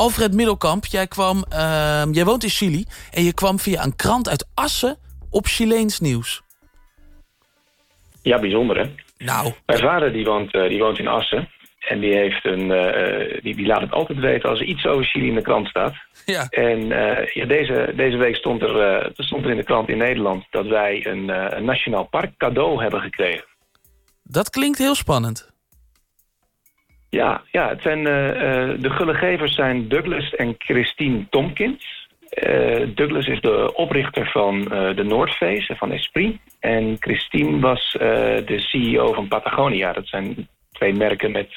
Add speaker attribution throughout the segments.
Speaker 1: Alfred Middelkamp, jij, kwam, ehm, jij woont in Chili... en je kwam via een krant uit Assen op Chileens nieuws.
Speaker 2: Ja, bijzonder hè?
Speaker 1: Nou,
Speaker 2: Mijn vader die woont, eh, die woont in Assen. En die, heeft een, eh, die, die laat het altijd weten als er iets over Chili in de krant staat.
Speaker 1: ja.
Speaker 2: En eh, ja, deze, deze week stond er, eh, stond er in de krant in Nederland... dat wij een, een nationaal park cadeau hebben gekregen.
Speaker 1: dat klinkt heel spannend.
Speaker 2: Ja, ja het zijn, eh, eh, de gullegevers zijn Douglas en Christine Tompkins. Eh, Douglas is de oprichter van de North Face, van Esprit. En Christine was de CEO van Patagonia. Dat zijn twee merken met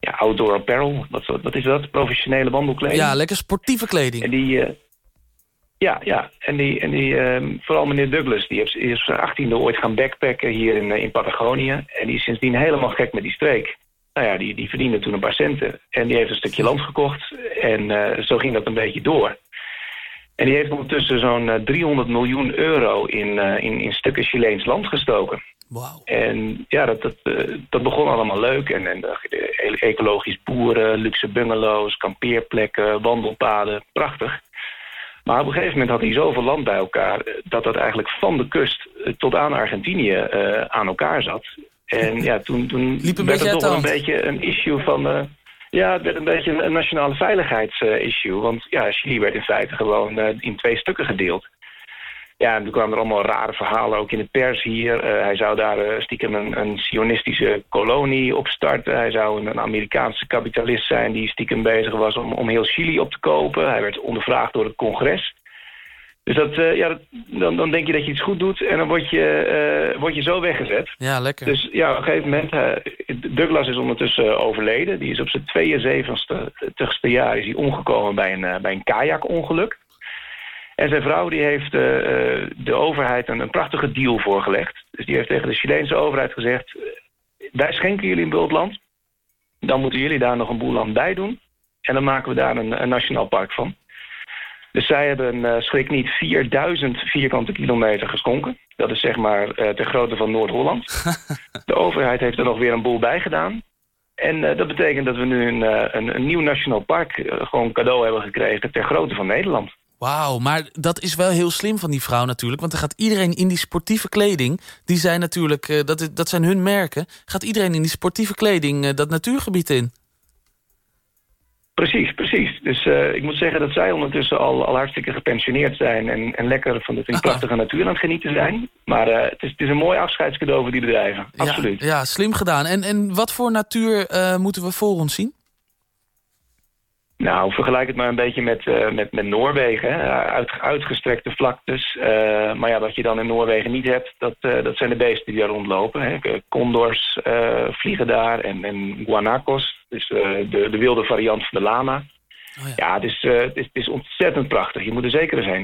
Speaker 2: ja, outdoor apparel. Wat, wat is dat? Professionele wandelkleding.
Speaker 1: Ja, lekker sportieve kleding.
Speaker 2: En die... ja, ja. En, die, en die, ehm, vooral meneer Douglas, die is, is zijn achttiende ooit gaan backpacken hier in, in Patagonië. En die is sindsdien helemaal gek met die streek. Nou ja, die, die verdiende toen een paar centen. En die heeft een stukje land gekocht. En eh, zo ging dat een beetje door. En die heeft ondertussen zo'n eh, 300 miljoen euro in, eh, in, in stukken Chileens land gestoken.
Speaker 1: Wauw.
Speaker 2: En ja, dat, dat, eh, dat begon allemaal leuk. En, en eh, ecologisch boeren, luxe bungalows, kampeerplekken, wandelpaden. Prachtig. Maar op een gegeven moment had hij zoveel land bij elkaar... eh, dat dat eigenlijk van de kust eh, tot aan Argentinië eh, aan elkaar zat. En ja, toen, toen
Speaker 1: Liep een
Speaker 2: werd het toch
Speaker 1: de
Speaker 2: een beetje een issue van... eh, ja, het werd een beetje een, een nationale veiligheidsissue. want ja, Chili werd in feite gewoon eh, in twee stukken gedeeld. Ja, en toen kwamen er allemaal rare verhalen, ook in de pers hier. Eh, hij zou daar stiekem een, een sionistische kolonie opstarten. Hij zou een, een Amerikaanse kapitalist zijn die stiekem bezig was om, om heel Chili op te kopen. Hij werd ondervraagd door het congres. Dus dat, eh, ja, dat, dan, dan denk je dat je iets goed doet en dan word je, eh, word je zo weggezet.
Speaker 1: Ja, lekker.
Speaker 2: Dus ja, op een gegeven moment, eh, Douglas is ondertussen overleden. Die is op zijn 72ste jaar is hij omgekomen bij een, bij een kajakongeluk. En zijn vrouw die heeft de overheid een, een prachtige deal voorgelegd. Dus die heeft tegen de Chileense overheid gezegd... wij schenken jullie een bultland. Dan moeten jullie daar nog een boel land bij doen. En dan maken we daar een, een nationaal park van. Dus zij hebben, eh, schrik niet, 4000 vierkante kilometer geschonken. Dat is zeg maar eh ter grootte van Noord-Holland. De overheid heeft er nog weer een boel bij gedaan. En eh, dat betekent dat we nu een, een, een nieuw nationaal park gewoon cadeau hebben gekregen ter grootte van Nederland.
Speaker 1: Wauw, maar dat is wel heel slim van die vrouw natuurlijk. Want dan gaat iedereen in die sportieve kleding... die zijn natuurlijk, dat, dat zijn hun merken... gaat iedereen in die sportieve kleding dat natuurgebied in.
Speaker 2: Precies, precies. Dus eh, ik moet zeggen dat zij ondertussen al, al hartstikke gepensioneerd zijn... en, en lekker van de prachtige natuur aan het genieten zijn. Maar eh, het, is, het is een mooi afscheidscadeau voor die bedrijven. Absoluut.
Speaker 1: Ja, ja, slim gedaan. En, en wat voor natuur eh, moeten we voor ons zien?
Speaker 2: Nou, vergelijk het maar een beetje met, eh, met, met Noorwegen. Hè. Uit, uitgestrekte vlaktes. Eh, maar ja, wat je dan in Noorwegen niet hebt, dat, eh, dat zijn de beesten die daar rondlopen. Hè. Condors vliegen daar en, en guanacos, dus de, de wilde variant van de lama.
Speaker 1: Oh ja.
Speaker 2: ja, het is, het, is, het is ontzettend prachtig. Je moet er zeker heen.